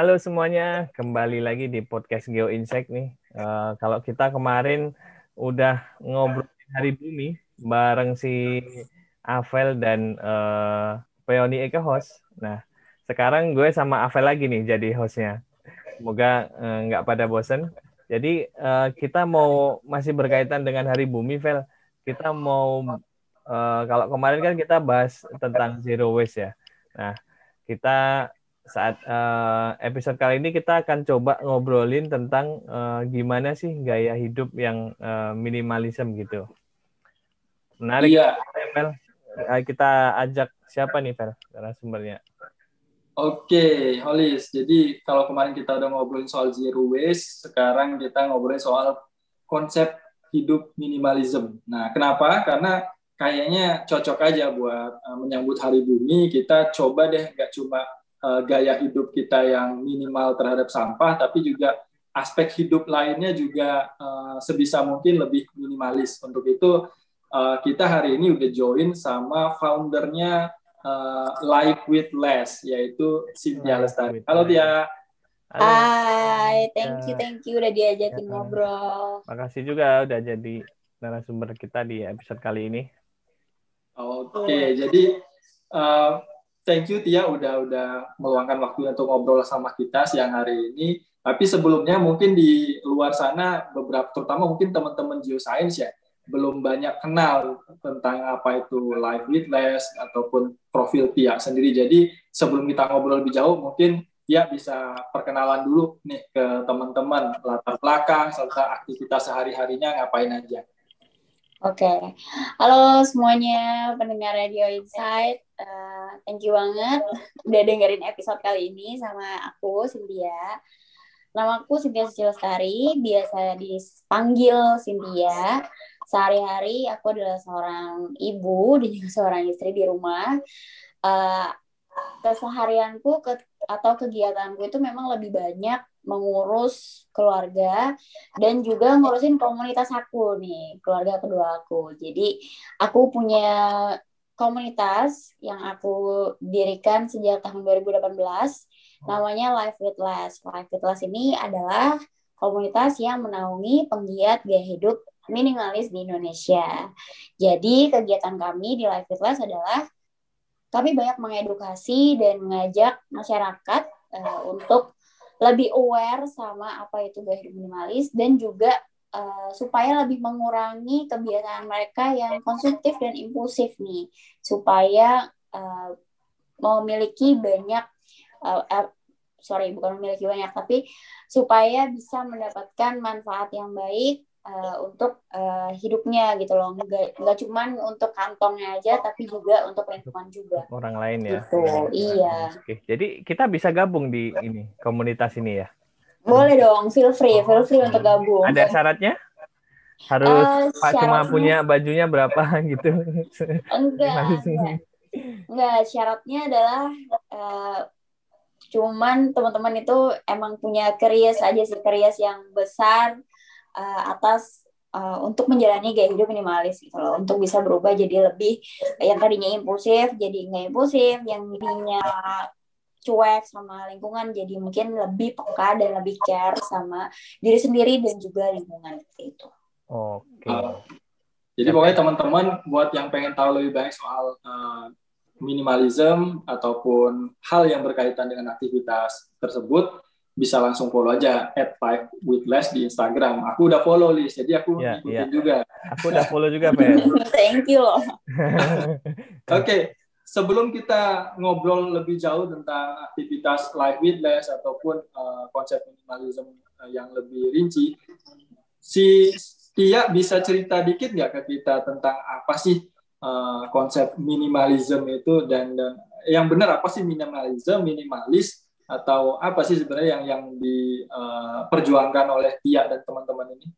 Halo semuanya, kembali lagi di podcast Geo Insect nih. Uh, kalau kita kemarin udah ngobrol hari bumi bareng si Avel dan uh, Peoni Eka host. Nah, sekarang gue sama Avel lagi nih jadi hostnya. Semoga nggak uh, pada bosen. Jadi uh, kita mau masih berkaitan dengan hari bumi, Vel. Kita mau uh, kalau kemarin kan kita bahas tentang zero waste ya. Nah, kita saat uh, episode kali ini kita akan coba ngobrolin tentang uh, gimana sih gaya hidup yang uh, minimalism gitu. Menarik. Iya. Vel. Kita ajak siapa nih, Vel, sumbernya? Oke, Holis. Jadi kalau kemarin kita udah ngobrolin soal zero waste, sekarang kita ngobrolin soal konsep hidup minimalism. Nah, kenapa? Karena kayaknya cocok aja buat uh, menyambut Hari Bumi. Kita coba deh nggak cuma uh, gaya hidup kita yang minimal terhadap sampah, tapi juga aspek hidup lainnya juga uh, sebisa mungkin lebih minimalis. Untuk itu uh, kita hari ini udah join sama foundernya uh, Life with Less, yaitu Cynthia Lestari. Halo Tia. Hai, thank you, thank you udah diajakin ya, ngobrol. Makasih juga udah jadi narasumber kita di episode kali ini. Oke, okay, jadi uh, thank you Tia udah udah meluangkan waktu untuk ngobrol sama kita siang hari ini. Tapi sebelumnya mungkin di luar sana beberapa terutama mungkin teman-teman geoscience ya belum banyak kenal tentang apa itu live witness ataupun profil Tia sendiri. Jadi sebelum kita ngobrol lebih jauh mungkin Tia bisa perkenalan dulu nih ke teman-teman latar belakang serta aktivitas sehari-harinya ngapain aja. Oke, okay. halo semuanya pendengar Radio Insight. Uh, thank you banget udah dengerin episode kali ini sama aku Cynthia. Nama aku Cynthia Sucilestari, biasa dipanggil Cynthia. Sehari-hari aku adalah seorang ibu dan juga seorang istri di rumah. Uh, keseharianku ke, atau kegiatanku itu memang lebih banyak mengurus keluarga dan juga ngurusin komunitas aku nih, keluarga kedua aku. Jadi aku punya komunitas yang aku dirikan sejak tahun 2018 namanya Life with Less. Life with Less ini adalah komunitas yang menaungi penggiat gaya hidup minimalis di Indonesia. Jadi kegiatan kami di Life with Less adalah kami banyak mengedukasi dan mengajak masyarakat uh, untuk lebih aware sama apa itu gaya hidup minimalis dan juga uh, supaya lebih mengurangi kebiasaan mereka yang konsumtif dan impulsif nih. Supaya uh, memiliki banyak uh, uh, sorry bukan memiliki banyak tapi supaya bisa mendapatkan manfaat yang baik uh, untuk uh, hidupnya gitu loh. Nggak nggak cuman untuk kantongnya aja tapi juga untuk lingkungan juga. Orang lain ya. Gitu. iya. Oke. jadi kita bisa gabung di ini komunitas ini ya? Boleh dong feel free feel free untuk gabung. Ada syaratnya? Harus uh, cuma punya bajunya berapa gitu? Enggak enggak, enggak syaratnya adalah uh, cuman teman-teman itu emang punya kerias aja sih kerias yang besar uh, atas uh, untuk menjalani gaya hidup minimalis gitu loh untuk bisa berubah jadi lebih yang tadinya impulsif jadi nggak impulsif yang tadinya cuek sama lingkungan jadi mungkin lebih peka dan lebih care sama diri sendiri dan juga lingkungan itu. Oke. Okay. Uh, jadi pokoknya teman-teman buat yang pengen tahu lebih banyak soal uh, minimalism ataupun hal yang berkaitan dengan aktivitas tersebut bisa langsung follow aja at five with less di Instagram. Aku udah follow list, jadi aku yeah, ikutin yeah. juga. Aku udah follow juga, Pak. Thank you loh. Oke, okay. sebelum kita ngobrol lebih jauh tentang aktivitas live with less ataupun uh, konsep minimalism yang lebih rinci, si Tia bisa cerita dikit nggak ke kita tentang apa sih uh, konsep minimalism itu dan, dan yang benar apa sih minimalism, minimalis atau apa sih sebenarnya yang yang diperjuangkan uh, oleh Tia dan teman-teman ini?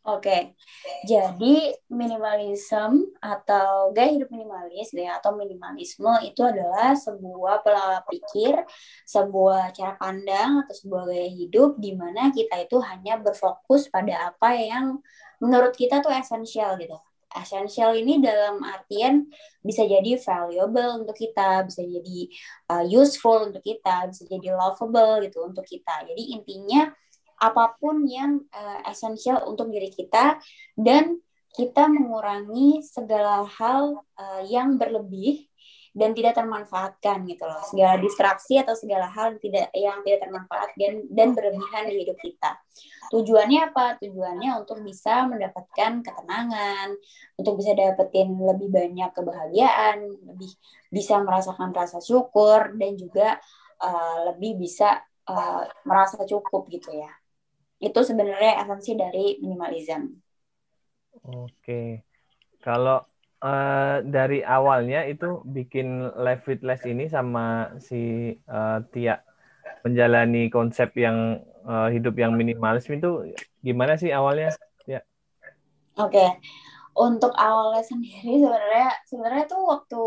Oke, jadi minimalism atau gaya hidup minimalis ya atau minimalisme itu adalah sebuah pola pikir, sebuah cara pandang atau sebuah gaya hidup di mana kita itu hanya berfokus pada apa yang menurut kita tuh esensial gitu. Essential ini dalam artian bisa jadi valuable untuk kita, bisa jadi uh, useful untuk kita, bisa jadi lovable gitu untuk kita. Jadi intinya apa pun yang uh, essential untuk diri kita dan kita mengurangi segala hal uh, yang berlebih dan tidak termanfaatkan gitu loh. Segala distraksi atau segala hal yang tidak yang tidak termanfaat dan dan berlebihan di hidup kita. Tujuannya apa? Tujuannya untuk bisa mendapatkan ketenangan untuk bisa dapetin lebih banyak kebahagiaan lebih bisa merasakan rasa syukur dan juga uh, lebih bisa uh, merasa cukup gitu ya. Itu sebenarnya esensi dari minimalism. Oke. Kalau uh, dari awalnya itu bikin live with less ini sama si uh, Tia menjalani konsep yang uh, hidup yang minimalis itu gimana sih awalnya? Ya. Oke. Okay. Untuk awalnya sendiri sebenarnya sebenarnya tuh waktu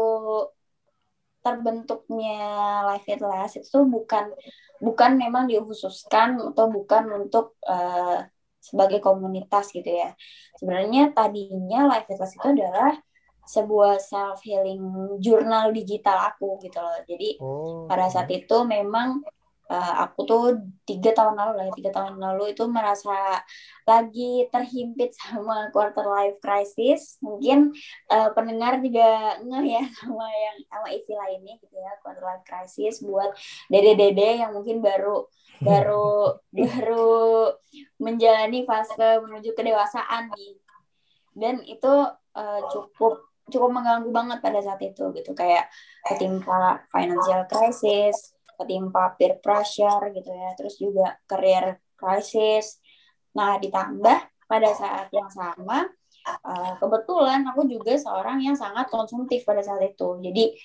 terbentuknya live with less itu bukan bukan memang dikhususkan atau bukan untuk uh, sebagai komunitas gitu ya. Sebenarnya tadinya live with less itu adalah sebuah self healing jurnal digital aku gitu loh. Jadi oh. pada saat itu memang uh, aku tuh tiga tahun lalu lah, tiga tahun lalu itu merasa lagi terhimpit sama quarter life crisis. Mungkin uh, pendengar juga ngeh ya sama yang sama istilah ini gitu ya quarter life crisis buat dede-dede yang mungkin baru baru baru menjalani fase menuju kedewasaan nih. Dan itu uh, cukup cukup mengganggu banget pada saat itu gitu. Kayak ketimpa financial crisis ketimpa peer pressure gitu ya. Terus juga career crisis. Nah ditambah pada saat yang sama uh, kebetulan aku juga seorang yang sangat konsumtif pada saat itu. Jadi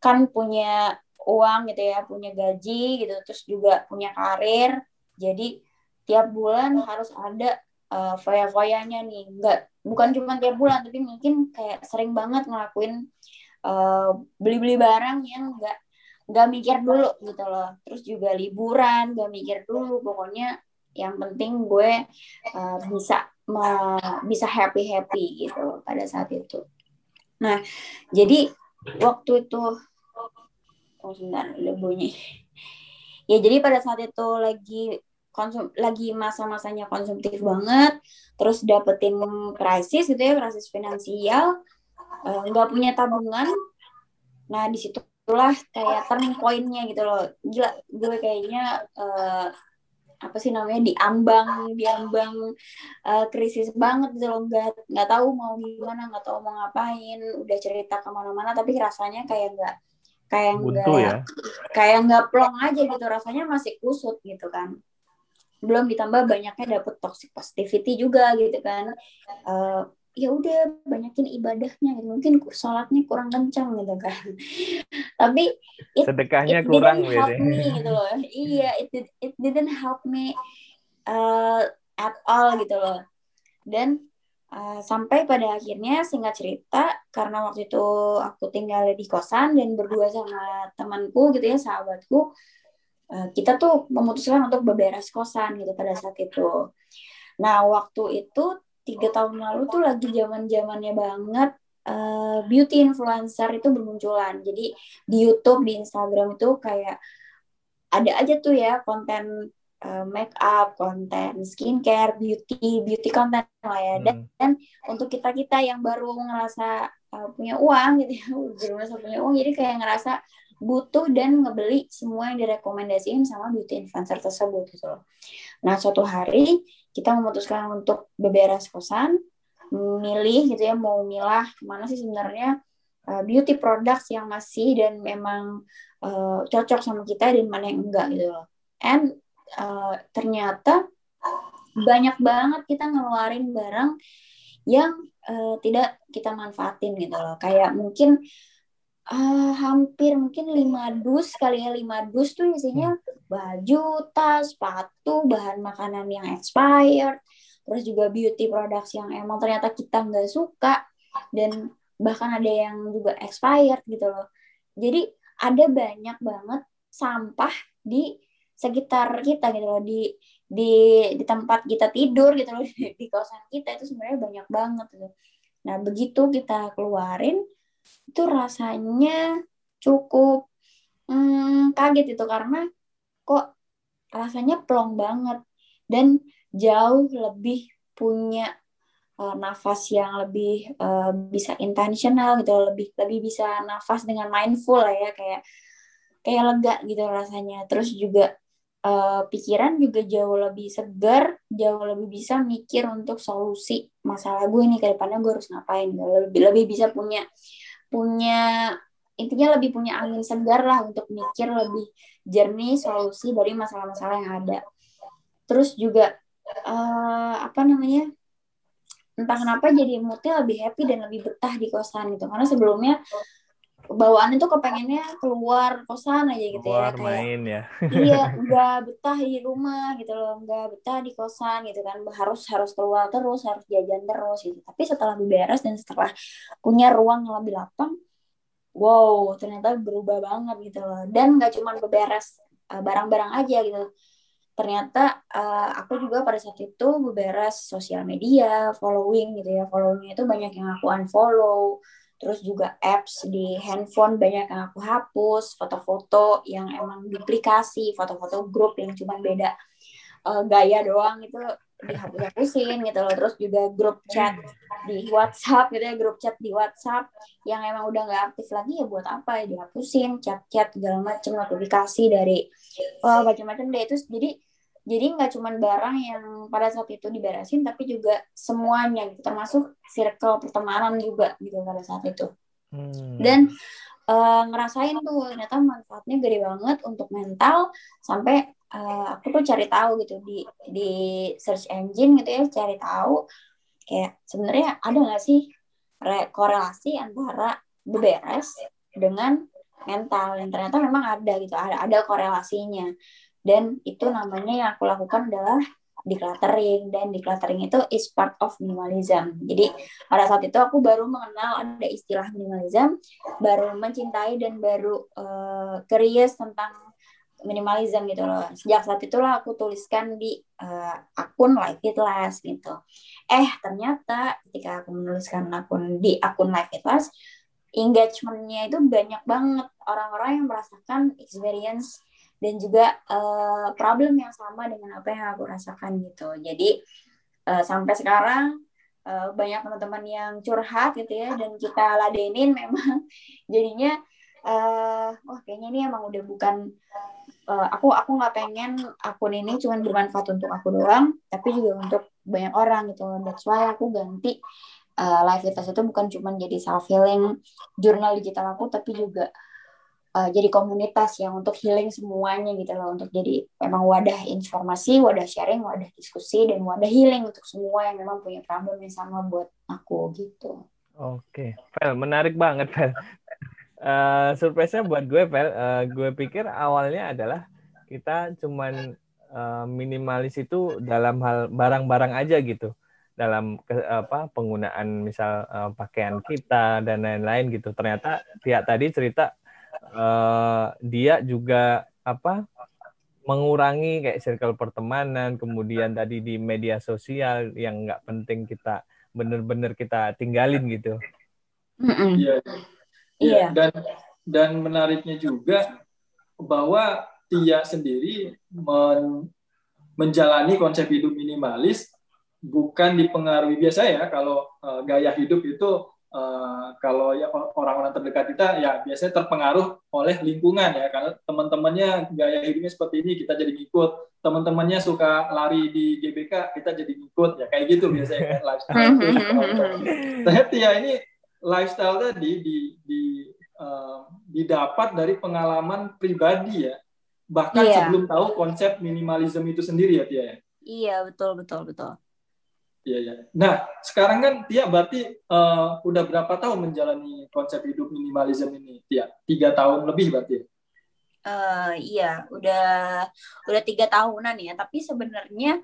kan punya uang gitu ya punya gaji gitu. Terus juga punya karir. Jadi tiap bulan harus ada uh, foya-foyanya nih. Nggak bukan cuma tiap bulan tapi mungkin kayak sering banget ngelakuin uh, beli-beli barang yang nggak nggak mikir dulu gitu loh. Terus juga liburan nggak mikir dulu. Pokoknya yang penting gue uh, bisa uh, bisa happy happy gitu pada saat itu. Nah jadi waktu itu oh sebentar ada bunyi. Ya jadi pada saat itu lagi konsum lagi masa-masanya konsumtif banget terus dapetin krisis gitu ya krisis finansial eh, nggak uh, punya tabungan. Nah di situlah kayak turning pointnya gitu loh. Gila gue kayaknya uh, apa sih namanya diambang diambang uh, krisis banget gitu loh. Nggak nggak tahu mau gimana nggak tahu mau ngapain udah cerita ke mana-mana tapi rasanya kayak nggak kayak nggak ya? kayak nggak plong aja gitu. Rasanya masih kusut gitu kan belum ditambah banyaknya dapet toxic positivity juga gitu kan. Uh, ya udah banyakin ibadahnya gitu. mungkin sholatnya kurang kencang gitu kan. Tapi it, sedekahnya it kurang didn't help me gitu loh. Iya it, it didn't help me uh, at all gitu loh. Dan uh, sampai pada akhirnya singkat cerita karena waktu itu aku tinggal di kosan dan berdua sama temanku gitu ya sahabatku kita tuh memutuskan untuk beberes kosan gitu pada saat itu. Nah waktu itu tiga tahun lalu tuh lagi zaman zamannya banget uh, beauty influencer itu bermunculan. Jadi di YouTube, di Instagram itu kayak ada aja tuh ya konten uh, make up, konten skincare, beauty, beauty konten lah ya. Dan, hmm. dan untuk kita kita yang baru ngerasa uh, punya uang gitu ya, baru ngerasa punya uang, jadi kayak ngerasa butuh dan ngebeli semua yang direkomendasiin sama beauty influencer tersebut gitu loh. Nah suatu hari kita memutuskan untuk beberes kosan, milih gitu ya mau milah mana sih sebenarnya uh, beauty products yang masih dan memang uh, cocok sama kita dan mana yang enggak gitu loh. And uh, ternyata banyak banget kita ngeluarin barang yang uh, tidak kita manfaatin gitu loh. Kayak mungkin uh, hampir mungkin lima dus kali ya lima dus tuh isinya baju, tas, sepatu, bahan makanan yang expired, terus juga beauty products yang emang ternyata kita nggak suka dan bahkan ada yang juga expired gitu loh. Jadi ada banyak banget sampah di sekitar kita gitu loh di di di tempat kita tidur gitu loh di, di kosan kita itu sebenarnya banyak banget gitu. Nah, begitu kita keluarin, itu rasanya cukup hmm, kaget itu karena kok rasanya plong banget dan jauh lebih punya uh, nafas yang lebih uh, bisa intentional gitu lebih lebih bisa nafas dengan mindful lah ya kayak kayak lega gitu rasanya. Terus juga uh, pikiran juga jauh lebih segar jauh lebih bisa mikir untuk solusi masalah gue ini ke depannya gue harus ngapain lebih lebih bisa punya punya intinya lebih punya angin segar lah untuk mikir lebih jernih solusi dari masalah-masalah yang ada. Terus juga uh, apa namanya entah kenapa jadi moodnya lebih happy dan lebih betah di kosan gitu. Karena sebelumnya bawaan itu kepengennya keluar kosan aja gitu ya, keluar ya kayak main ya. iya nggak betah di rumah gitu loh nggak betah di kosan gitu kan. Harus harus keluar terus harus jajan terus gitu. Tapi setelah beres dan setelah punya ruang yang lebih lapang wow ternyata berubah banget gitu loh. Dan nggak cuma beberes eh, barang-barang aja gitu. Ternyata uh, aku juga pada saat itu beberes sosial media, following gitu ya. Followingnya itu banyak yang aku unfollow. Terus juga apps di handphone banyak yang aku hapus, foto-foto yang emang duplikasi, foto-foto grup yang cuma beda uh, gaya doang itu dihapus-hapusin gitu loh. Terus juga grup chat di WhatsApp gitu ya, grup chat di WhatsApp yang emang udah nggak aktif lagi ya buat apa ya dihapusin, chat-chat segala macam notifikasi dari oh, macam-macam deh itu jadi jadi nggak cuma barang yang pada saat itu diberesin tapi juga semuanya gitu. Termasuk circle pertemanan juga gitu pada saat itu. Hmm. dan uh, ngerasain tuh ternyata manfaatnya gede banget untuk mental sampai uh, aku tuh cari tahu gitu di di search engine gitu ya cari tahu kayak sebenarnya ada nggak sih korelasi antara beberes dengan mental? Yang ternyata memang ada gitu ada ada korelasinya dan itu namanya yang aku lakukan adalah decluttering dan decluttering itu is part of minimalism. Jadi pada saat itu aku baru mengenal ada istilah minimalism, baru mencintai dan baru uh, curious tentang minimalism gitu loh. Sejak saat itulah aku tuliskan di uh, akun Life It Last gitu. Eh ternyata ketika aku menuliskan akun di akun Life It Last, engagementnya itu banyak banget orang-orang yang merasakan experience dan juga uh, problem yang sama dengan apa yang aku rasakan gitu. Jadi uh, sampai sekarang uh, banyak teman-teman yang curhat gitu ya dan kita ladenin memang jadinya uh, wah kayaknya ini emang udah bukan uh, aku aku nggak pengen akun ini cuma bermanfaat untuk aku doang tapi juga untuk banyak orang gitu. That's why aku ganti uh, live itu bukan cuma jadi self healing jurnal digital aku tapi juga uh, jadi komunitas yang untuk healing semuanya gitu loh untuk jadi memang wadah informasi, wadah sharing, wadah diskusi dan wadah healing untuk semua yang memang punya problem yang sama buat aku gitu. Oke, Fel, menarik banget Fel. Uh, surprise-nya buat gue, Fel, uh, gue pikir awalnya adalah kita cuman minimalis itu dalam hal barang-barang aja gitu dalam ke, apa penggunaan misal pakaian kita dan lain-lain gitu. Ternyata pihak tadi cerita uh, dia juga apa mengurangi kayak circle pertemanan, kemudian tadi di media sosial yang nggak penting kita benar-benar kita tinggalin gitu. Iya. Iya. Dan dan menariknya juga bahwa Tia sendiri men, menjalani konsep hidup minimalis bukan dipengaruhi biasa ya kalau uh, gaya hidup itu Uh, kalau ya orang-orang terdekat kita ya biasanya terpengaruh oleh lingkungan ya. Karena teman-temannya gaya hidupnya seperti ini kita jadi ngikut. Teman-temannya suka lari di GBK kita jadi ngikut. Ya kayak gitu biasanya kan lifestyle. Ternyata ya ini lifestyle tadi di, di uh, didapat dari pengalaman pribadi ya. Bahkan iya. sebelum tahu konsep minimalisme itu sendiri ya Tia ya. Iya betul betul betul Iya, iya. Nah, sekarang kan Tia berarti uh, udah berapa tahun menjalani konsep hidup minimalism ini, Tia? Tiga tahun lebih berarti? Uh, iya, udah udah tiga tahunan ya. Tapi sebenarnya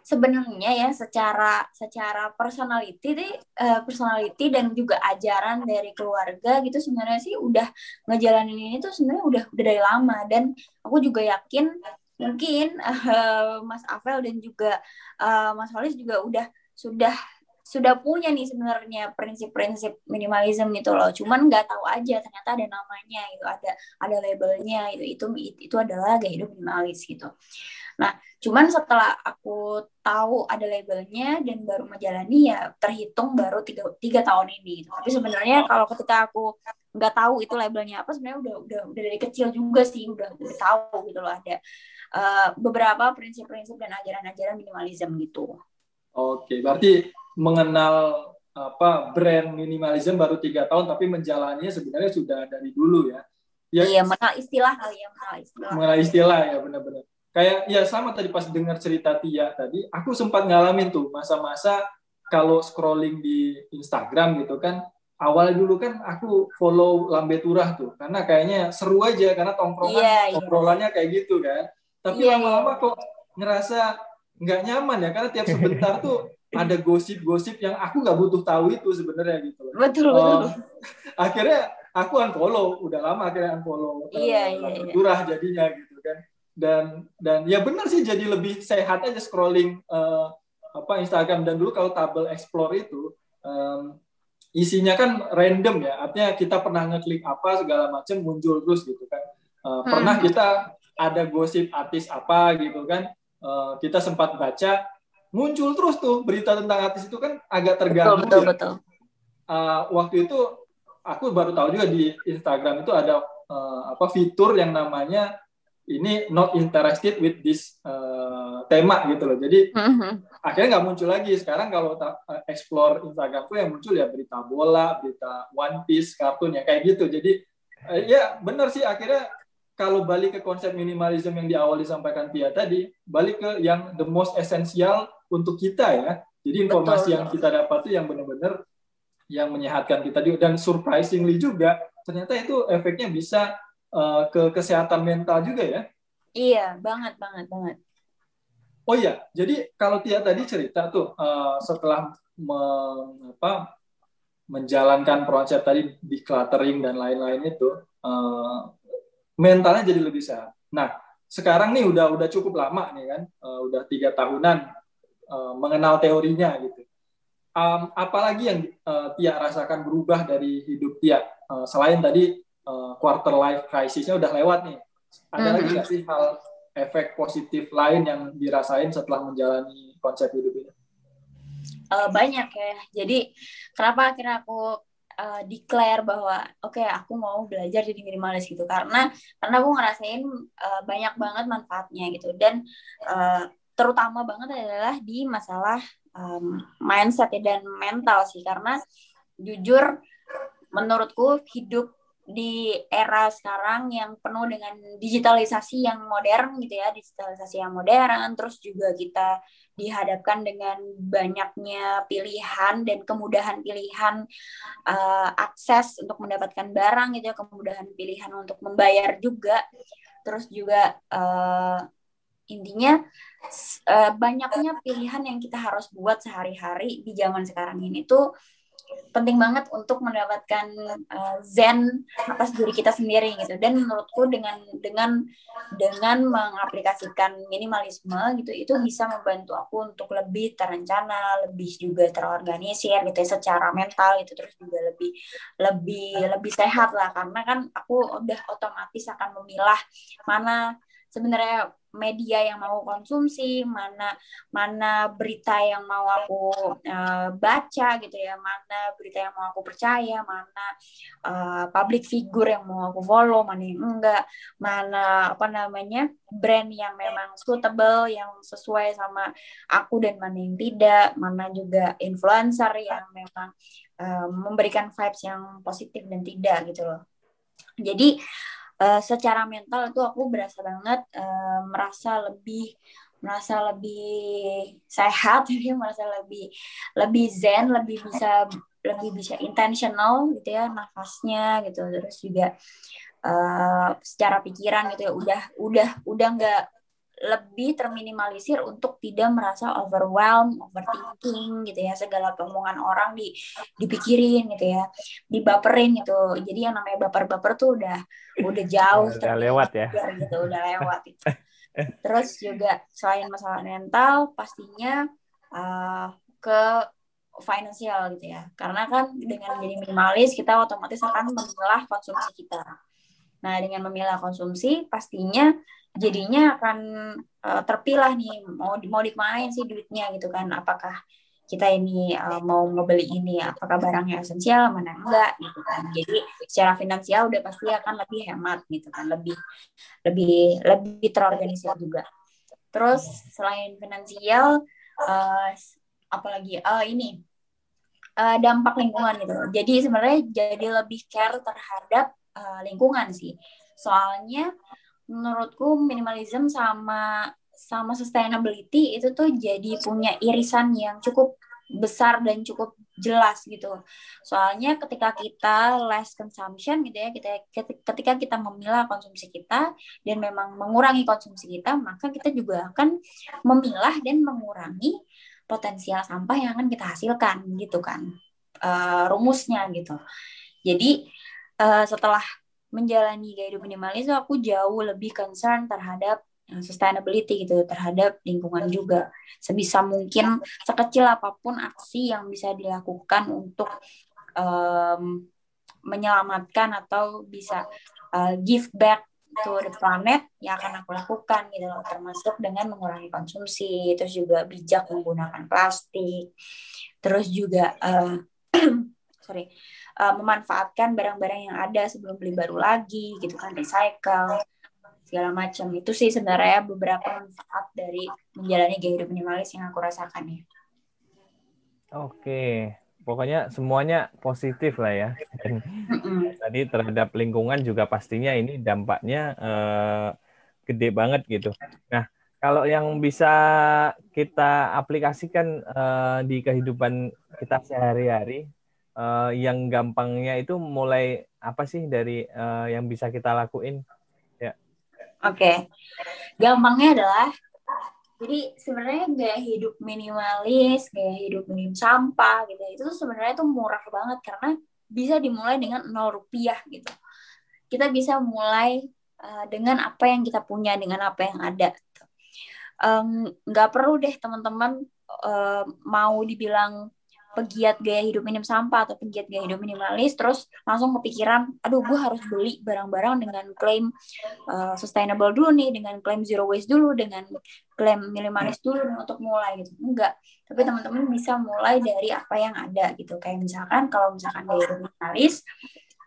sebenarnya ya secara secara personality deh, uh, personality dan juga ajaran dari keluarga gitu sebenarnya sih udah ngejalanin ini tuh sebenarnya udah udah dari lama dan aku juga yakin mungkin uh, Mas Avel dan juga uh, Mas Holis juga udah sudah sudah punya nih sebenarnya prinsip-prinsip minimalism gitu loh. Cuman nggak tahu aja ternyata ada namanya itu ada ada labelnya itu itu itu adalah gaya hidup minimalis gitu. Nah cuman setelah aku tahu ada labelnya dan baru menjalani ya terhitung baru tiga, tiga tahun ini gitu. tapi sebenarnya kalau ketika aku nggak tahu itu labelnya apa sebenarnya udah udah udah dari kecil juga sih udah udah tahu gitu loh ada uh, beberapa prinsip-prinsip dan ajaran-ajaran minimalism gitu. Oke, berarti mengenal apa brand minimalism baru tiga tahun tapi menjalannya sebenarnya sudah dari dulu ya. ya iya, mengenal istilah kali ya, mengenal istilah. Mengenal istilah ya benar-benar. Kayak ya sama tadi pas dengar cerita Tia tadi, aku sempat ngalamin tuh masa-masa kalau scrolling di Instagram gitu kan, awal dulu kan aku follow Lambe Turah tuh karena kayaknya seru aja karena tongkrongan yeah, yeah. kayak gitu kan. Tapi yeah, lama-lama yeah. kok ngerasa nggak nyaman ya karena tiap sebentar tuh ada gosip-gosip yang aku nggak butuh tahu itu sebenarnya gitu Betul, betul. Uh, akhirnya aku unfollow, udah lama akhirnya unfollow. Iya, iya, iya. Durah jadinya gitu kan. Dan dan ya benar sih jadi lebih sehat aja scrolling uh, apa Instagram dan dulu kalau tabel explore itu um, isinya kan random ya. Artinya kita pernah ngeklik apa segala macam muncul terus gitu kan. Uh, hmm. Pernah kita ada gosip artis apa gitu kan. Uh, kita sempat baca muncul terus tuh berita tentang artis itu kan agak terganggu. Betul, betul, ya. betul. Uh, waktu itu aku baru tahu juga di Instagram itu ada uh, apa fitur yang namanya ini not interested with this uh, tema gitu loh. Jadi mm-hmm. akhirnya nggak muncul lagi. Sekarang kalau ta- explore Instagram tuh yang muncul ya berita bola, berita One Piece, kartun ya kayak gitu. Jadi uh, ya benar sih akhirnya kalau balik ke konsep minimalism yang di awal disampaikan Tia tadi, balik ke yang the most essential untuk kita ya. Jadi informasi Betul. yang kita dapat itu yang benar-benar yang menyehatkan kita dan surprisingly juga ternyata itu efeknya bisa uh, ke kesehatan mental juga ya. Iya, banget banget banget. Oh iya, jadi kalau Tia tadi cerita tuh uh, setelah me, apa, menjalankan proses tadi decluttering dan lain-lain itu uh, mentalnya jadi lebih sehat. Nah, sekarang nih udah udah cukup lama nih kan, uh, udah tiga tahunan uh, mengenal teorinya gitu. Um, apalagi yang uh, Tia rasakan berubah dari hidup Tia uh, selain tadi uh, quarter life crisisnya udah lewat nih. Ada mm-hmm. lagi nggak sih hal efek positif lain yang dirasain setelah menjalani konsep hidup ini? Uh, banyak ya. Jadi kenapa akhirnya aku uh, declare bahwa oke okay, aku mau belajar jadi minimalis gitu. Karena karena aku ngerasain uh, banyak banget manfaatnya gitu. Dan uh, terutama banget adalah di masalah um, mindset dan mental sih. Karena jujur menurutku hidup di era sekarang yang penuh dengan digitalisasi yang modern gitu ya digitalisasi yang modern terus juga kita dihadapkan dengan banyaknya pilihan dan kemudahan pilihan uh, akses untuk mendapatkan barang gitu ya kemudahan pilihan untuk membayar juga. Terus juga uh, intinya uh, banyaknya pilihan yang kita harus buat sehari-hari di zaman sekarang ini tuh penting banget untuk mendapatkan uh, zen atas diri kita sendiri gitu. Dan menurutku dengan dengan dengan mengaplikasikan minimalisme gitu itu bisa membantu aku untuk lebih terencana lebih juga terorganisir gitu ya secara mental itu terus juga lebih lebih lebih sehat lah. Karena kan aku udah otomatis akan memilah mana sebenarnya media yang mau konsumsi, mana mana berita yang mau aku uh, baca gitu ya, mana berita yang mau aku percaya, mana uh, public figure yang mau aku follow, mana yang enggak, mana apa namanya brand yang memang suitable, yang sesuai sama aku dan mana yang tidak, mana juga influencer yang memang uh, memberikan vibes yang positif dan tidak gitu loh. Jadi uh, secara mental itu aku berasa banget uh, merasa lebih merasa lebih sehat jadi merasa lebih lebih zen lebih bisa lebih bisa intentional gitu ya nafasnya gitu. Terus juga uh, secara pikiran gitu ya udah udah udah nggak lebih terminimalisir untuk tidak merasa overwhelmed, overthinking gitu ya segala omongan orang di dipikirin gitu ya, dibaperin gitu. Jadi yang namanya baper-baper tuh udah udah jauh udah lewat ya. gitu, udah lewat gitu. Terus juga selain masalah mental pastinya uh, ke finansial gitu ya. Karena kan dengan jadi minimalis kita otomatis akan memilah konsumsi kita. Nah, dengan memilah konsumsi pastinya jadinya akan uh, terpilah nih mau mau dikemanain sih duitnya gitu kan. Apakah kita ini uh, mau ngebeli ini apakah barangnya esensial mana enggak gitu kan. Jadi secara finansial udah pasti akan lebih hemat gitu kan, lebih lebih lebih terorganisir juga. Terus selain finansial uh, apalagi uh, ini uh, dampak lingkungan gitu. Jadi sebenarnya jadi lebih care terhadap uh, lingkungan sih. Soalnya menurutku minimalism sama sama sustainability itu tuh jadi punya irisan yang cukup besar dan cukup jelas gitu. Soalnya ketika kita less consumption gitu ya, kita ketika kita memilah konsumsi kita dan memang mengurangi konsumsi kita, maka kita juga akan memilah dan mengurangi potensial sampah yang akan kita hasilkan gitu kan uh, rumusnya gitu jadi uh, setelah menjalani gaya hidup minimalis aku jauh lebih concern terhadap uh, sustainability gitu terhadap lingkungan juga. Sebisa mungkin sekecil apa pun aksi yang bisa dilakukan untuk um, menyelamatkan atau bisa uh, give back to the planet yang akan aku lakukan gitu loh. Termasuk dengan mengurangi konsumsi terus juga bijak menggunakan plastik. Terus juga uh, sorry uh, memanfaatkan barang-barang yang ada sebelum beli baru lagi gitu kan recycle segala macam itu sih sebenarnya beberapa manfaat dari menjalani gaya hidup minimalis yang aku rasakan ya. Oke, pokoknya semuanya positif lah ya. Dan tadi terhadap lingkungan juga pastinya ini dampaknya eh, gede banget gitu. Nah, kalau yang bisa kita aplikasikan eh, di kehidupan kita sehari-hari, eh, yang gampangnya itu mulai apa sih dari eh, yang bisa kita lakuin? Ya. Oke, gampangnya adalah jadi sebenarnya gaya hidup minimalis, gaya hidup minim sampah gitu, itu sebenarnya tuh murah banget karena bisa dimulai dengan nol rupiah gitu. Kita bisa mulai uh, dengan apa yang kita punya, dengan apa yang ada. Nggak um, perlu deh teman-teman uh, mau dibilang pegiat gaya hidup minim sampah atau pegiat gaya hidup minimalis terus langsung kepikiran aduh gue harus beli barang-barang dengan klaim uh, sustainable dulu nih dengan klaim zero waste dulu dengan klaim minimalis dulu untuk mulai gitu. Enggak. Tapi teman-teman bisa mulai dari apa yang ada gitu. Kayak misalkan kalau misalkan gaya hidup minimalis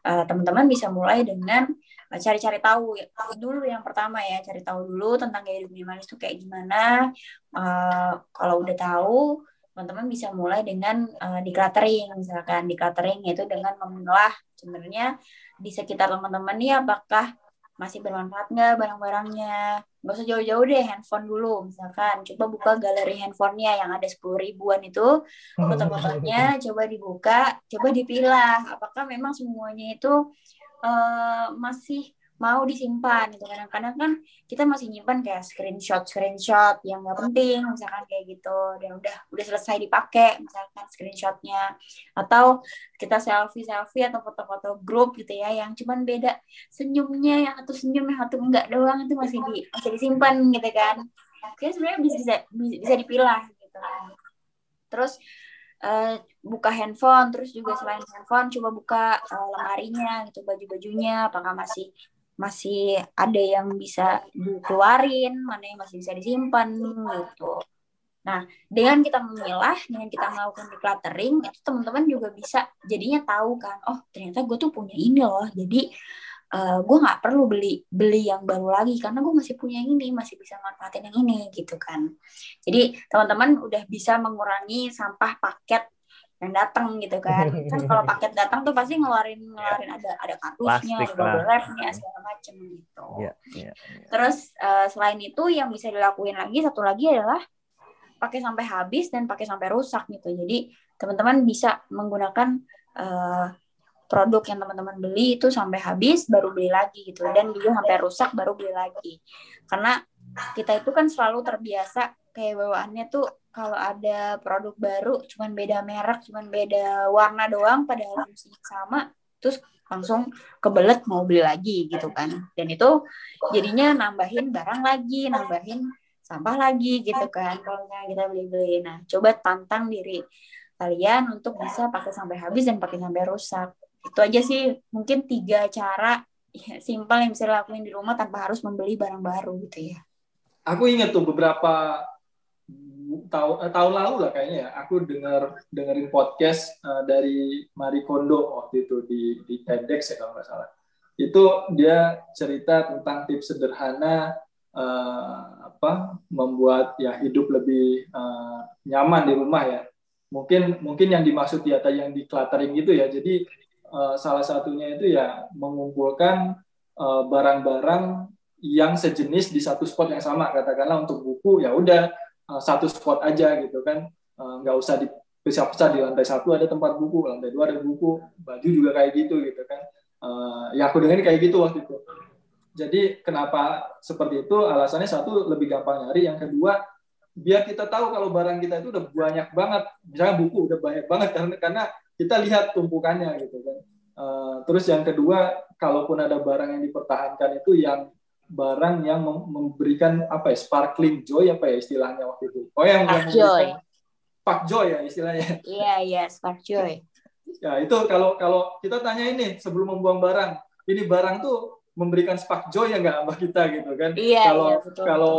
uh, teman-teman bisa mulai dengan eh, cari-cari tahu ya. dulu yang pertama ya cari tahu dulu tentang gaya hidup minimalis itu kayak gimana. Uh, kalau udah tahu teman-teman bisa mulai dengan uh, decluttering misalkan. Decluttering itu dengan memilah sebenarnya di sekitar teman-teman ini apakah masih bermanfaat nggak barang-barangnya? Nggak usah jauh-jauh deh handphone dulu misalkan. Coba buka galeri handphonenya yang ada sepuluh ribuan itu foto-fotonya coba dibuka coba dipilah. Apakah memang semuanya itu uh, masih mau disimpan gitu. Kadang-kadang kan kita masih nyimpan kayak screenshot screenshot yang nggak penting misalkan kayak gitu. Dan udah udah selesai dipakai misalkan screenshotnya. Atau kita selfie selfie atau foto-foto grup gitu ya yang cuman beda senyumnya yang satu senyum yang satu enggak doang itu masih di masih disimpan gitu kan. Kayak sebenarnya bisa bisa bisa dipilah gitu. Terus uh, buka handphone terus juga selain handphone coba buka uh, lemarinya gitu baju-bajunya apakah masih masih ada yang bisa dikeluarin, mana yang masih bisa disimpan gitu. Nah, dengan kita memilah, dengan kita melakukan decluttering, itu teman-teman juga bisa jadinya tahu kan, oh ternyata gue tuh punya ini loh, jadi uh, gue nggak perlu beli beli yang baru lagi karena gue masih punya ini, masih bisa manfaatin yang ini gitu kan. Jadi teman-teman udah bisa mengurangi sampah paket yang datang gitu kan. Kan kalau paket datang tuh pasti ngeluarin ngeluarin ada ada kartusnya ada wrapnya segala macem gitu. Yeah, yeah, yeah. terus uh, selain itu yang bisa dilakuin lagi satu lagi adalah pakai sampai habis dan pakai sampai rusak gitu. Jadi teman-teman bisa menggunakan uh, produk yang teman-teman beli itu sampai habis baru beli lagi gitu. Dan juga sampai rusak baru beli lagi. Karena kita itu kan selalu terbiasa kayak bawaannya tuh kalau ada produk baru cuman beda merek cuman beda warna doang padahal fungsinya sama terus langsung kebelet mau beli lagi gitu kan. Dan itu jadinya nambahin barang lagi nambahin sampah lagi gitu kan. Kalau kita beli-beli. Nah coba tantang diri kalian untuk bisa pakai sampai habis dan pakai sampai rusak. Itu aja sih mungkin tiga cara ya, simpel yang bisa dilakuin di rumah tanpa harus membeli barang baru gitu ya. Aku ingat tuh beberapa tahun eh, tahun lalu lah kayaknya ya aku dengar dengerin podcast uh, dari Marie Kondo waktu itu di di TEDx ya kalau nggak salah. Itu dia cerita tentang tips sederhana uh, apa membuat ya hidup lebih uh, nyaman di rumah ya. Mungkin mungkin yang dimaksud ya yang di cluttering gitu ya. Jadi uh, salah satunya itu ya mengumpulkan barang-barang uh, yang sejenis di satu spot yang sama. Katakanlah untuk buku ya udah uh, satu spot aja gitu kan. Nggak uh, usah dipisah-pisah di lantai satu ada tempat buku lantai dua ada buku baju juga kayak gitu gitu kan. Uh, ya aku dengerin kayak gitu waktu itu. Jadi kenapa seperti itu? Alasannya satu lebih gampang nyari. Yang kedua biar kita tahu kalau barang kita itu udah banyak banget. Misalnya buku udah banyak banget karena karena kita lihat tumpukannya gitu kan. Terus yang kedua kalaupun ada barang yang dipertahankan itu yang barang yang memberikan apa ya sparkling joy apa ya istilahnya waktu itu oh yang spark joy spark joy ya istilahnya iya iya spark joy Ya itu kalau kalau kita tanya ini sebelum membuang barang, ini barang tuh memberikan spark joy ya nggak sama kita gitu kan? Iya. Kalau iya, betul, kalau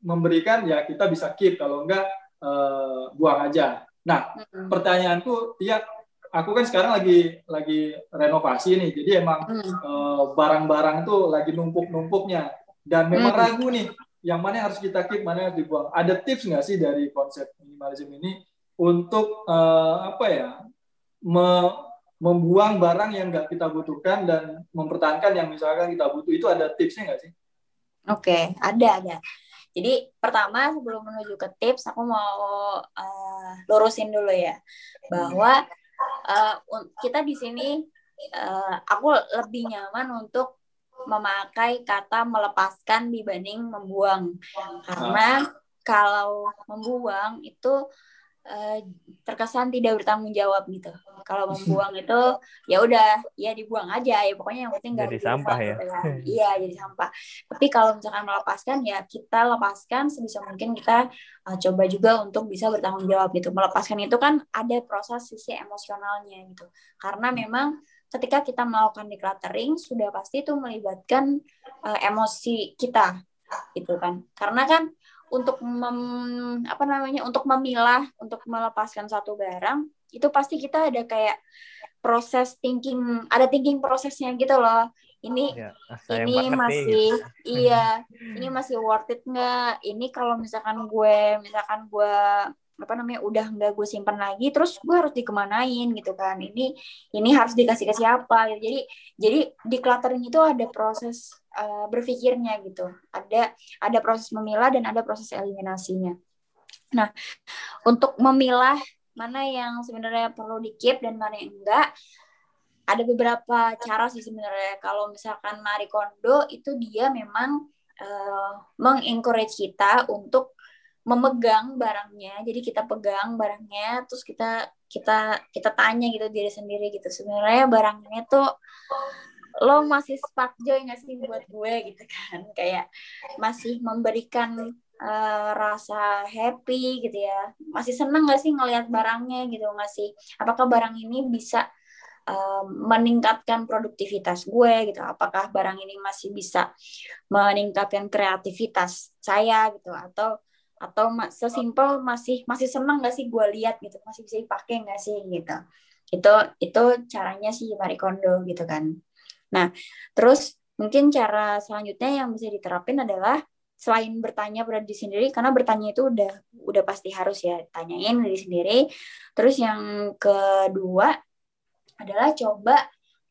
memberikan ya kita bisa keep, kalau enggak uh, buang aja. Nah mm-hmm. pertanyaanku, ya aku kan sekarang lagi lagi renovasi nih, jadi emang mm. uh, barang-barang tuh lagi numpuk-numpuknya dan memang mm. ragu nih yang mana yang harus kita keep, mana yang harus dibuang. Ada tips nggak sih dari konsep minimalism ini untuk uh, apa ya me membuang barang yang nggak kita butuhkan dan mempertahankan yang misalkan kita butuh itu ada tipsnya nggak sih? Oke, okay, ada ada. Jadi pertama sebelum menuju ke tips, aku mau uh, lurusin dulu ya bahwa uh, kita di sini uh, aku lebih nyaman untuk memakai kata melepaskan dibanding membuang. Karena kalau membuang itu Uh, terkesan tidak bertanggung jawab gitu. Kalau membuang itu ya udah ya dibuang aja ya pokoknya yang penting nggak jadi sampah ya. Gitu kan. Iya jadi sampah. Tapi kalau misalkan melepaskan ya kita lepaskan sebisa mungkin kita uh, coba juga untuk bisa bertanggung jawab gitu. Melepaskan itu kan ada proses sisi emosionalnya gitu. Karena memang ketika kita melakukan decluttering sudah pasti itu melibatkan uh, emosi kita gitu kan. Karena kan untuk mem, apa namanya untuk memilah untuk melepaskan satu barang itu pasti kita ada kayak proses thinking ada thinking prosesnya gitu loh ini ya, ini masih gitu. iya ini masih worth it nggak ini kalau misalkan gue misalkan gue apa namanya udah nggak gue simpan lagi terus gue harus dikemanain gitu kan ini ini harus dikasih ke siapa gitu. jadi jadi di cluttering itu ada proses uh, berpikirnya gitu. Ada ada proses memilah dan ada proses eliminasinya. Nah untuk memilah mana yang sebenarnya perlu di keep dan mana yang enggak ada beberapa cara sih sebenarnya. Kalau misalkan Marie Kondo itu dia memang uh, mengencourage kita untuk memegang barangnya. Jadi kita pegang barangnya terus kita kita kita tanya gitu diri sendiri gitu. Sebenarnya barangnya tuh lo masih spark joy gak sih buat gue gitu kan? Kayak masih memberikan uh, rasa happy gitu ya. Masih seneng gak sih ngelihat barangnya gitu? Masih apakah barang ini bisa uh, meningkatkan produktivitas gue gitu? Apakah barang ini masih bisa meningkatkan kreativitas saya gitu? Atau atau sesimpel masih masih seneng gak sih gue lihat gitu? Masih bisa dipakai gak sih gitu? Itu itu caranya sih Marie Kondo gitu kan nah terus mungkin cara selanjutnya yang bisa diterapin adalah selain bertanya pada diri sendiri karena bertanya itu udah udah pasti harus ya tanyain diri sendiri. Terus yang kedua adalah coba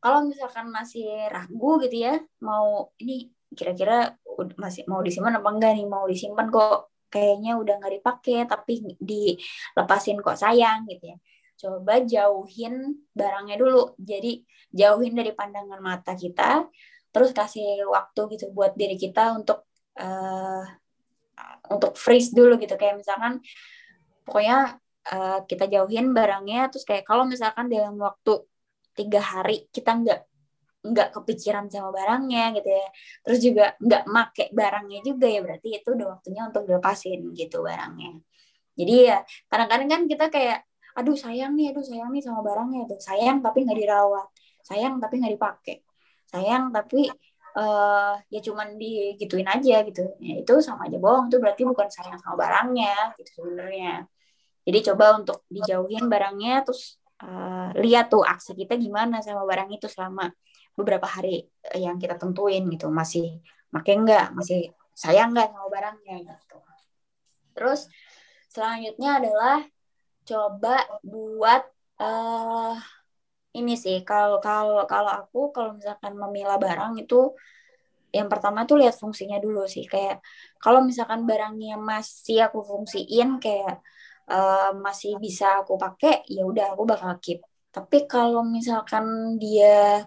kalau misalkan masih ragu gitu ya mau ini kira-kira masih mau disimpan apa enggak nih mau disimpan kok kayaknya udah nggak dipakai tapi dilepasin kok sayang gitu ya coba jauhin barangnya dulu. Jadi jauhin dari pandangan mata kita terus kasih waktu gitu buat diri kita untuk uh, untuk freeze dulu gitu. Kayak misalkan pokoknya uh, kita jauhin barangnya terus kayak kalau misalkan dalam waktu tiga hari kita nggak nggak kepikiran sama barangnya gitu ya. Terus juga nggak make barangnya juga ya berarti itu udah waktunya untuk dilepasin gitu barangnya. Jadi ya kadang-kadang kan kita kayak aduh sayang nih aduh sayang nih sama barangnya. Tuh sayang tapi nggak dirawat. Sayang tapi nggak dipakai. Sayang tapi uh, ya cuman digituin aja gitu. Ya itu sama aja bohong itu berarti bukan sayang sama barangnya gitu sebenarnya. Jadi coba untuk dijauhin barangnya terus uh, lihat tuh aksi kita gimana sama barang itu selama beberapa hari yang kita tentuin gitu. Masih makai enggak masih sayang enggak sama barangnya gitu. Terus selanjutnya adalah coba buat uh, ini sih kalau kalau kalau aku kalau misalkan memilah barang itu yang pertama tuh lihat fungsinya dulu sih. Kayak kalau misalkan barangnya masih aku fungsiin kayak uh, masih bisa aku pakai ya udah aku bakal keep. Tapi kalau misalkan dia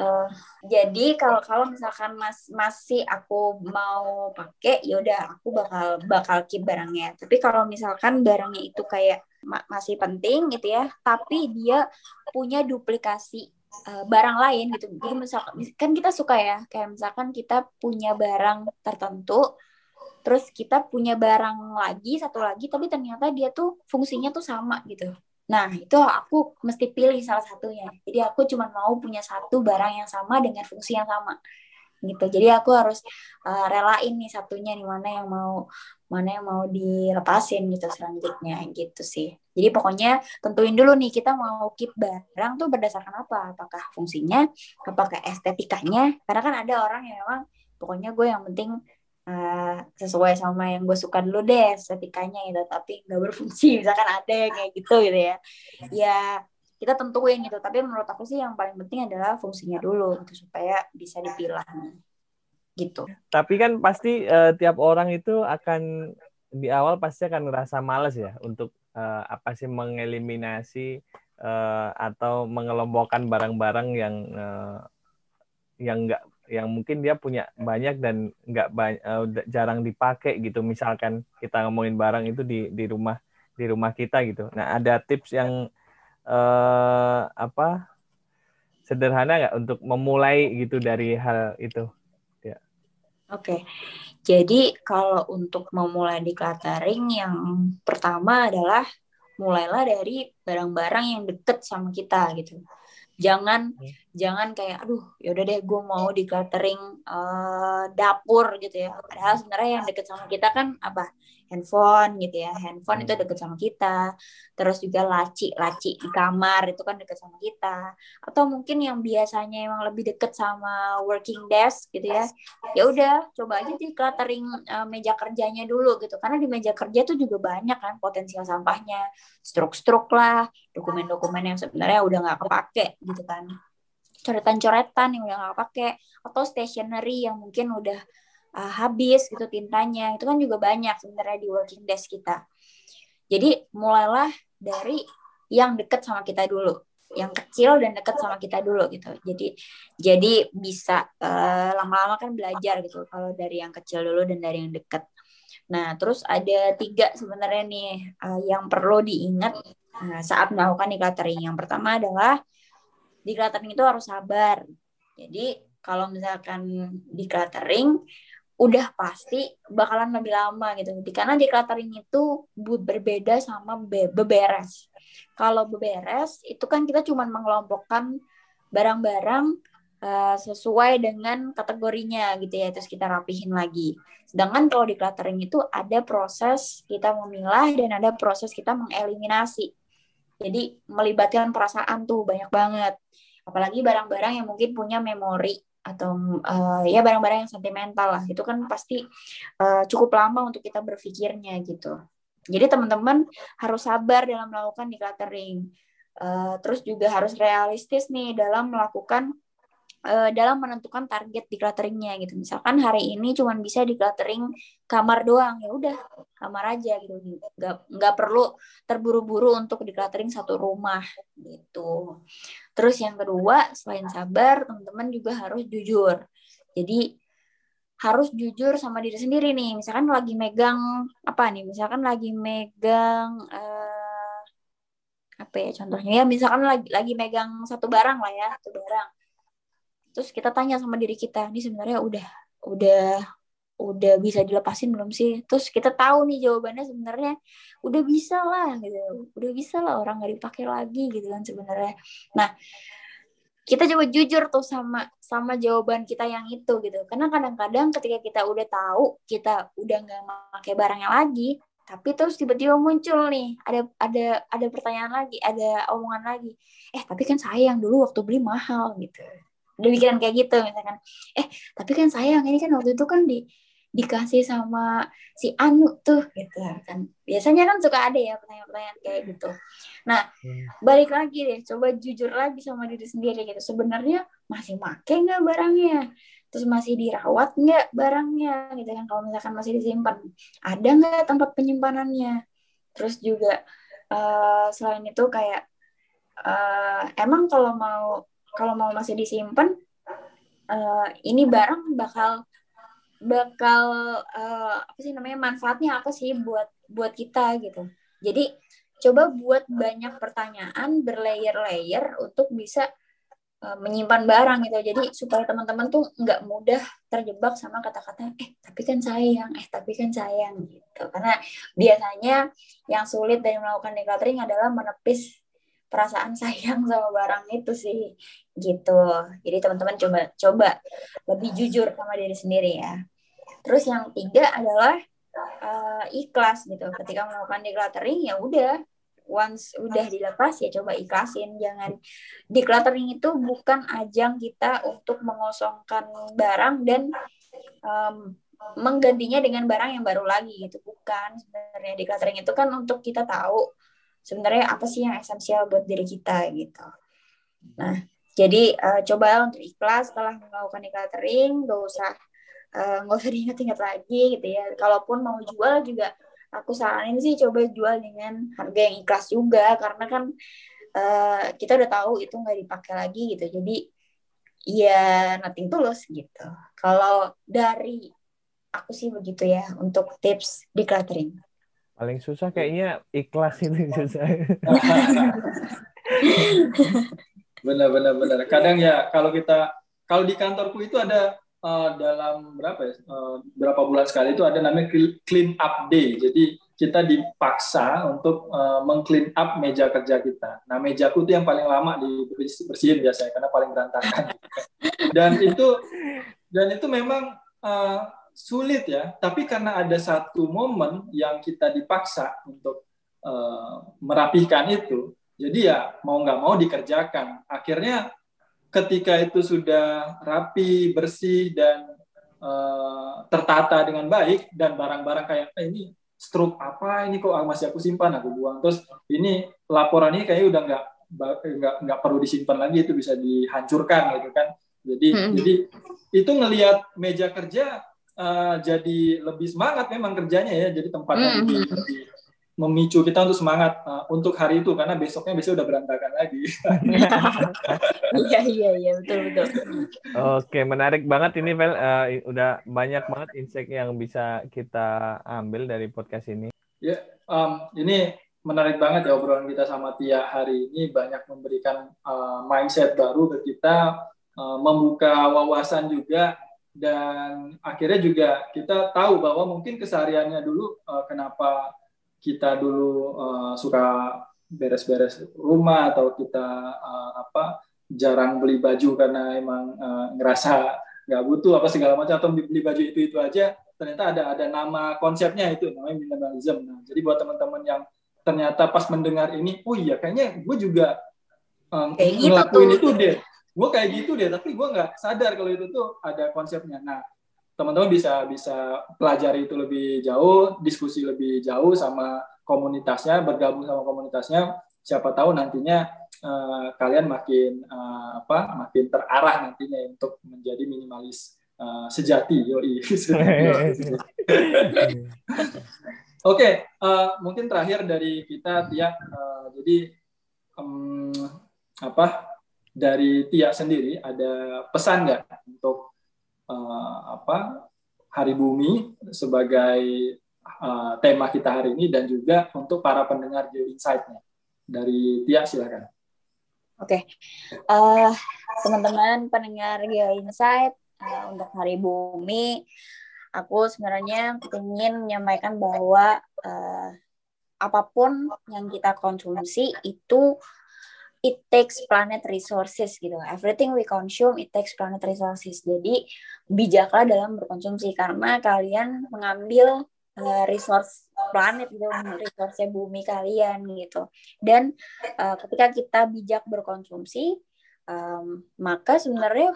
uh, jadi kalau kalau misalkan mas masih aku mau pakai ya udah aku bakal bakal keep barangnya. Tapi kalau misalkan barangnya itu kayak ma masih penting gitu ya tapi dia punya duplikasi uh, barang lain gitu jadi misalkan kan kita suka ya kayak misalkan kita punya barang tertentu terus kita punya barang lagi satu lagi tapi ternyata dia tuh fungsinya tuh sama gitu Nah, itu aku mesti pilih salah satunya. Jadi aku cuma mau punya satu barang yang sama dengan fungsi yang sama. Gitu. Jadi aku harus uh, relain nih satunya nih mana yang mau mana yang mau dilepasin gitu selanjutnya gitu sih. Jadi pokoknya tentuin dulu nih kita mau keep barang tuh berdasarkan apa? Apakah fungsinya, apakah estetikanya? Karena kan ada orang yang memang pokoknya gue yang penting uh, sesuai sama yang gue suka dulu deh estetikanya gitu tapi nggak berfungsi misalkan ada yang kayak gitu gitu ya ya kita tentuin gitu. Tapi menurut aku sih yang paling penting adalah fungsinya dulu gitu supaya bisa dipilah. Gitu. Tapi kan pasti uh, tiap orang itu akan di awal pasti akan ngerasa males ya untuk uh, apa sih mengeliminasi uh, atau mengelompokkan barang-barang yang uh, yang enggak yang mungkin dia punya banyak dan nggak uh, jarang dipakai gitu. Misalkan kita ngomongin barang itu di di rumah di rumah kita gitu. Nah ada tips yang uh, apa sederhana nggak untuk memulai gitu dari hal itu? Ya. Oke. Jadi kalau untuk memulai decluttering yang pertama adalah mulailah dari barang-barang yang deket sama kita gitu. Jangan hmm. jangan kayak aduh yaudah deh gue mau di catering uh, dapur gitu ya. Padahal sebenarnya yang deket sama kita kan apa handphone gitu ya. Handphone itu hmm. deket sama kita. Terus juga laci laci di kamar itu kan deket sama kita. Atau mungkin yang biasanya emang lebih deket sama working desk gitu ya ya udah coba aja di cluttering uh, meja kerjanya dulu gitu. Karena di meja kerja tuh juga banyak kan potensial sampahnya. Struk-struk lah dokumen-dokumen yang sebenarnya udah nggak kepake gitu kan. Coretan-coretan yang udah nggak kepake. Atau stationery yang mungkin udah uh, habis gitu tintanya. Itu kan juga banyak sebenarnya di working desk kita. Jadi mulailah dari yang deket sama kita dulu. Yang kecil dan deket sama kita dulu gitu. Jadi jadi bisa lama lama-lama kan belajar gitu kalau dari yang kecil dulu dan dari yang deket. Nah terus ada tiga sebenarnya nih uh, yang perlu diingat uh, saat melakukan decluttering. Yang pertama adalah decluttering itu harus sabar. Jadi kalau misalkan decluttering udah pasti bakalan lebih lama gitu. Karena decluttering itu berbeda sama be beberes. Kalau beberes itu kan kita cuma mengelompokkan barang-barang uh, sesuai dengan kategorinya gitu ya, terus kita rapihin lagi. Sedangkan kalau decluttering itu ada proses kita memilah dan ada proses kita mengeliminasi. Jadi melibatkan perasaan tuh banyak banget. Apalagi barang-barang yang mungkin punya memori atau uh, ya barang-barang yang sentimental lah. Itu kan pasti uh, cukup lama untuk kita berpikirnya gitu. Jadi teman-teman harus sabar dalam melakukan decluttering. Uh, terus juga harus realistis nih dalam melakukan uh, dalam menentukan target declutteringnya gitu misalkan hari ini cuma bisa decluttering kamar doang ya udah kamar aja gitu nggak nggak perlu terburu-buru untuk decluttering satu rumah gitu Terus yang kedua, selain sabar, teman-teman juga harus jujur. Jadi harus jujur sama diri sendiri nih. Misalkan lagi megang apa nih? Misalkan lagi megang uh, apa ya contohnya ya? Misalkan lagi lagi megang satu barang lah ya, satu barang. Terus kita tanya sama diri kita, ini sebenarnya udah udah udah bisa dilepasin belum sih? Terus kita tahu nih jawabannya sebenarnya udah bisa lah gitu. Udah bisa lah orang nggak dipakai lagi gitu kan sebenarnya. Nah kita coba jujur tuh sama sama jawaban kita yang itu gitu. Karena kadang-kadang ketika kita udah tahu kita udah nggak pakai barangnya lagi tapi terus tiba-tiba muncul nih ada ada ada pertanyaan lagi ada omongan lagi. Eh tapi kan sayang dulu waktu beli mahal gitu udah pikiran kayak gitu misalkan. Eh tapi kan sayang ini kan waktu itu kan di dikasih sama si Anu tuh gitu kan. Biasanya kan suka ada ya pertanyaan-pertanyaan kayak gitu. Nah hmm. balik lagi deh coba jujur lagi sama diri sendiri gitu. Sebenarnya masih make nggak barangnya? Terus masih dirawat nggak barangnya? Gitu kan kalau misalkan masih disimpan. Ada nggak tempat penyimpanannya? Terus juga uh, selain itu kayak uh, emang kalau mau kalau mau masih disimpan uh, ini barang bakal bakal uh, apa sih namanya manfaatnya apa sih buat buat kita gitu. Jadi coba buat banyak pertanyaan berlayer-layer untuk bisa uh, menyimpan barang gitu. Jadi supaya teman-teman tuh nggak mudah terjebak sama kata-kata eh tapi kan sayang, eh tapi kan sayang gitu. Karena biasanya yang sulit dari melakukan decluttering adalah menepis perasaan sayang sama barang itu sih gitu. Jadi teman-teman coba coba lebih jujur sama diri sendiri ya. Terus yang tiga adalah uh, ikhlas gitu. Ketika melakukan decluttering ya udah once udah dilepas ya coba ikhlasin jangan decluttering itu bukan ajang kita untuk mengosongkan barang dan um, menggantinya dengan barang yang baru lagi gitu bukan sebenarnya decluttering itu kan untuk kita tahu sebenarnya apa sih yang esensial buat diri kita gitu nah jadi uh, coba untuk ikhlas setelah melakukan decluttering, gak usah eh, nggak uh, usah diingat-ingat lagi gitu ya. Kalaupun mau jual juga aku saranin sih coba jual dengan harga yang ikhlas juga karena kan uh, kita udah tahu itu nggak dipakai lagi gitu. Jadi ya nothing tulus gitu. Kalau dari aku sih begitu ya untuk tips decluttering. Paling susah kayaknya ikhlas itu susah. benar benar benar kadang ya kalau kita kalau di kantorku itu ada uh, dalam berapa ya uh, berapa bulan sekali itu ada namanya clean up day jadi kita dipaksa untuk uh, mengclean up meja kerja kita. Nah, mejaku itu yang paling lama dibersihin biasanya karena paling berantakan. dan itu dan itu memang uh, sulit ya. Tapi karena ada satu momen yang kita dipaksa untuk uh, merapikan itu, jadi ya mau nggak mau dikerjakan. Akhirnya ketika itu sudah rapi, bersih dan uh, tertata dengan baik dan barang-barang kayak eh, ini struk apa ini kok masih aku simpan aku buang terus ini laporan ini kayaknya udah nggak nggak nggak perlu disimpan lagi itu bisa dihancurkan gitu kan jadi hmm. jadi itu ngelihat meja kerja uh, jadi lebih semangat memang kerjanya ya jadi tempatnya hmm. lebih, lebih memicu kita untuk semangat uh, untuk hari itu karena besoknya besok udah berantakan lagi. Iya iya iya betul betul. Oke menarik banget ini Vel uh, udah banyak banget insight yang bisa kita ambil dari podcast ini. Ya um, ini menarik banget ya obrolan kita sama Tia hari ini banyak memberikan uh, mindset baru ke kita uh, membuka wawasan juga dan akhirnya juga kita tahu bahwa mungkin kesehariannya dulu uh, kenapa kita dulu uh, suka beres-beres rumah atau kita uh, apa jarang beli baju karena emang uh, ngerasa nggak butuh apa segala macam atau beli baju itu itu aja ternyata ada ada nama konsepnya itu namanya minimalism. Nah jadi buat teman-teman yang ternyata pas mendengar ini oh iya kayaknya gue juga um, ngelakuin itu deh gue kayak gitu deh tapi gue nggak sadar kalau itu tuh ada konsepnya nah teman-teman bisa bisa pelajari itu lebih jauh, diskusi lebih jauh sama komunitasnya, bergabung sama komunitasnya. Siapa tahu nantinya uh, kalian makin uh, apa, makin terarah nantinya untuk menjadi minimalis uh, sejati, yoi. Oke, mungkin terakhir dari kita Tia. Uh, jadi um, apa dari Tia sendiri ada pesan nggak untuk uh, apa Hari Bumi sebagai uh, tema kita hari ini dan juga untuk para pendengar Geo Insight-nya. Dari Tia silakan. Oke, okay. uh, teman-teman pendengar Geo Insight uh, untuk Hari Bumi, aku sebenarnya ingin menyampaikan bahwa uh, apa pun yang kita konsumsi itu it takes planet resources gitu. Everything we consume it takes planet resources. Jadi bijaklah dalam berkonsumsi karena kalian mengambil uh, resource planet gitu, resource bumi kalian gitu. Dan uh, ketika kita bijak berkonsumsi, um, maka sebenarnya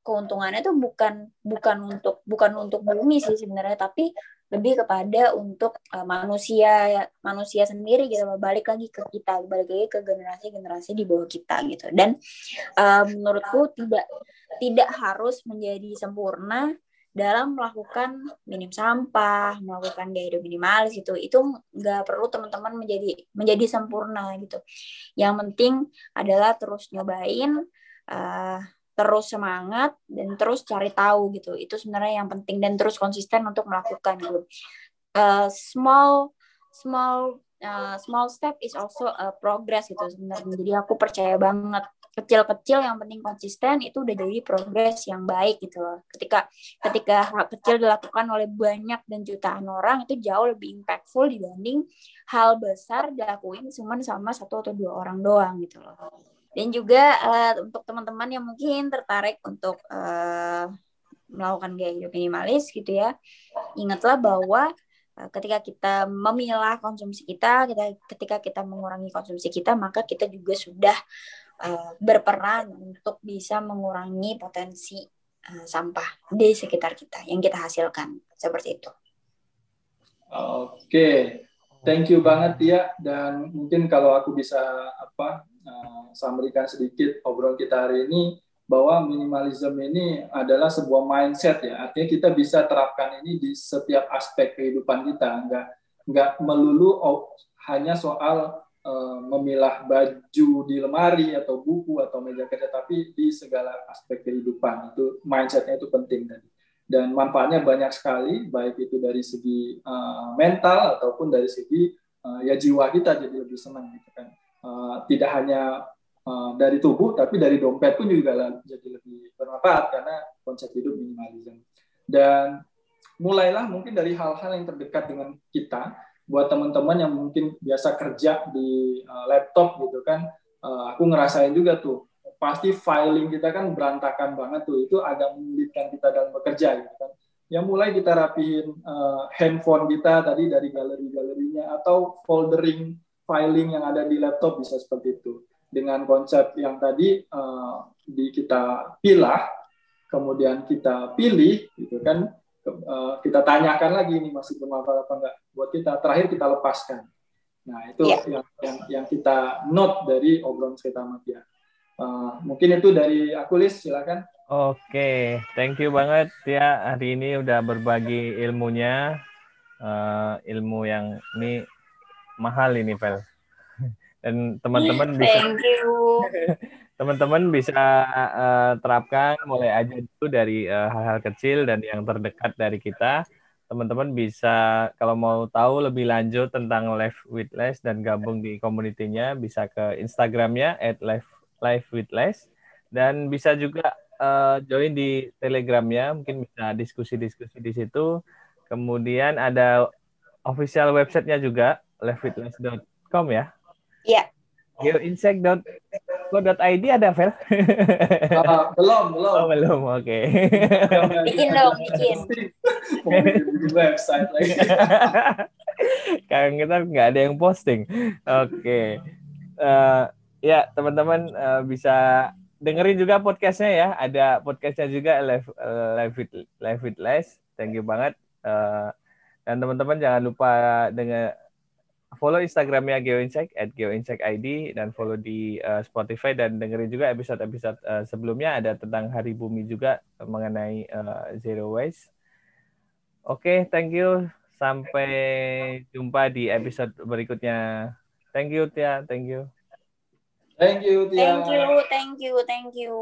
keuntungannya tuh bukan bukan untuk bukan untuk bumi sih sebenarnya, tapi lebih kepada untuk uh, manusia manusia sendiri gitu balik lagi ke kita balik lagi ke generasi generasi di bawah kita gitu. Dan uh, menurutku tidak tidak harus menjadi sempurna dalam melakukan minim sampah, melakukan gaya hidup minimalis itu, itu nggak perlu teman-teman menjadi menjadi sempurna gitu. Yang penting adalah terus nyobain, uh, terus semangat dan terus cari tahu gitu. Itu sebenarnya yang penting dan terus konsisten untuk melakukan gitu. Uh, small small uh, small step is also a progress gitu sebenarnya. Jadi aku percaya banget. Kecil-kecil yang penting konsisten itu udah jadi progres yang baik gitu loh. Ketika ketika hal kecil dilakukan oleh banyak dan jutaan orang itu jauh lebih impactful dibanding hal besar dilakuin cuma sama satu atau dua orang doang gitu loh dan juga uh, untuk teman-teman yang mungkin tertarik untuk uh, melakukan gaya hidup minimalis gitu ya ingatlah bahwa uh, ketika kita memilah konsumsi kita kita ketika kita mengurangi konsumsi kita maka kita juga sudah uh, berperan untuk bisa mengurangi potensi uh, sampah di sekitar kita yang kita hasilkan. Seperti itu. Oke, thank you banget ya dan mungkin kalau aku bisa apa uh, sampaikan sedikit obrolan kita hari ini bahwa minimalisme ini adalah sebuah mindset ya. Artinya kita bisa terapkan ini di setiap aspek kehidupan kita. Nggak nggak melulu hanya soal uh, memilah baju di lemari atau buku atau meja kerja tapi di segala aspek kehidupan. Itu mindsetnya itu penting tadi. Dan manfaatnya banyak sekali baik itu dari segi uh, mental ataupun dari segi uh, ya jiwa kita jadi lebih senang gitu kan uh, tidak hanya uh, dari tubuh tapi dari dompet pun juga jadi lebih bermanfaat karena konsep hidup minimalisme dan mulailah mungkin dari hal-hal yang terdekat dengan kita. Buat teman-teman yang mungkin biasa kerja di uh, laptop gitu kan uh, aku ngerasain juga tuh pasti filing kita kan berantakan banget tuh. Itu agak menyulitkan kita dalam bekerja gitu kan. Yang mulai kita rapihin uh, handphone kita tadi dari galeri-galerinya atau foldering filing yang ada di laptop bisa seperti itu. Dengan konsep yang tadi uh, di kita pilah, kemudian kita pilih, gitu kan, uh, kita tanyakan lagi ini masih bermanfaat apa enggak buat kita. Terakhir kita lepaskan. Nah itu yeah. yang, yang yang kita note dari obrolan cerita Matia. Uh, mungkin itu dari aku Lis, silakan. Oke, thank you banget ya hari ini udah berbagi ilmunya, uh, ilmu yang ini mahal ini Vel. Dan teman-teman bisa teman-teman bisa uh, terapkan mulai aja dulu dari eh, hal-hal kecil dan yang terdekat dari kita. Teman-teman bisa kalau mau tahu lebih lanjut tentang Live with Les dan gabung di komunitinya bisa ke Instagramnya at live, live with Les dan bisa juga uh, join di Telegramnya mungkin bisa diskusi-diskusi di situ. Kemudian ada official websitenya juga livewithless.com ya Iya. Geoinsect.co.id ada, Vel? uh, belum, belum. Oh, belum, oke. Okay. bikin dong, bikin. website lagi. Karena kita nggak ada yang posting. Oke. Okay. Uh, eh, ya, teman-teman uh, bisa dengerin juga podcastnya ya. Ada podcastnya juga live uh, live with live with Les. Thank you banget. Uh, dan teman-teman jangan lupa dengan follow Instagramnya GeoInsight at GeoInsight.id dan follow di uh, Spotify dan dengerin juga episode-episode uh, sebelumnya ada tentang Hari Bumi juga mengenai uh, zero waste. Oke, okay, thank you. Sampai jumpa di episode berikutnya. Thank you Tia, thank you. Thank you Tia. Thank you, thank you, thank you.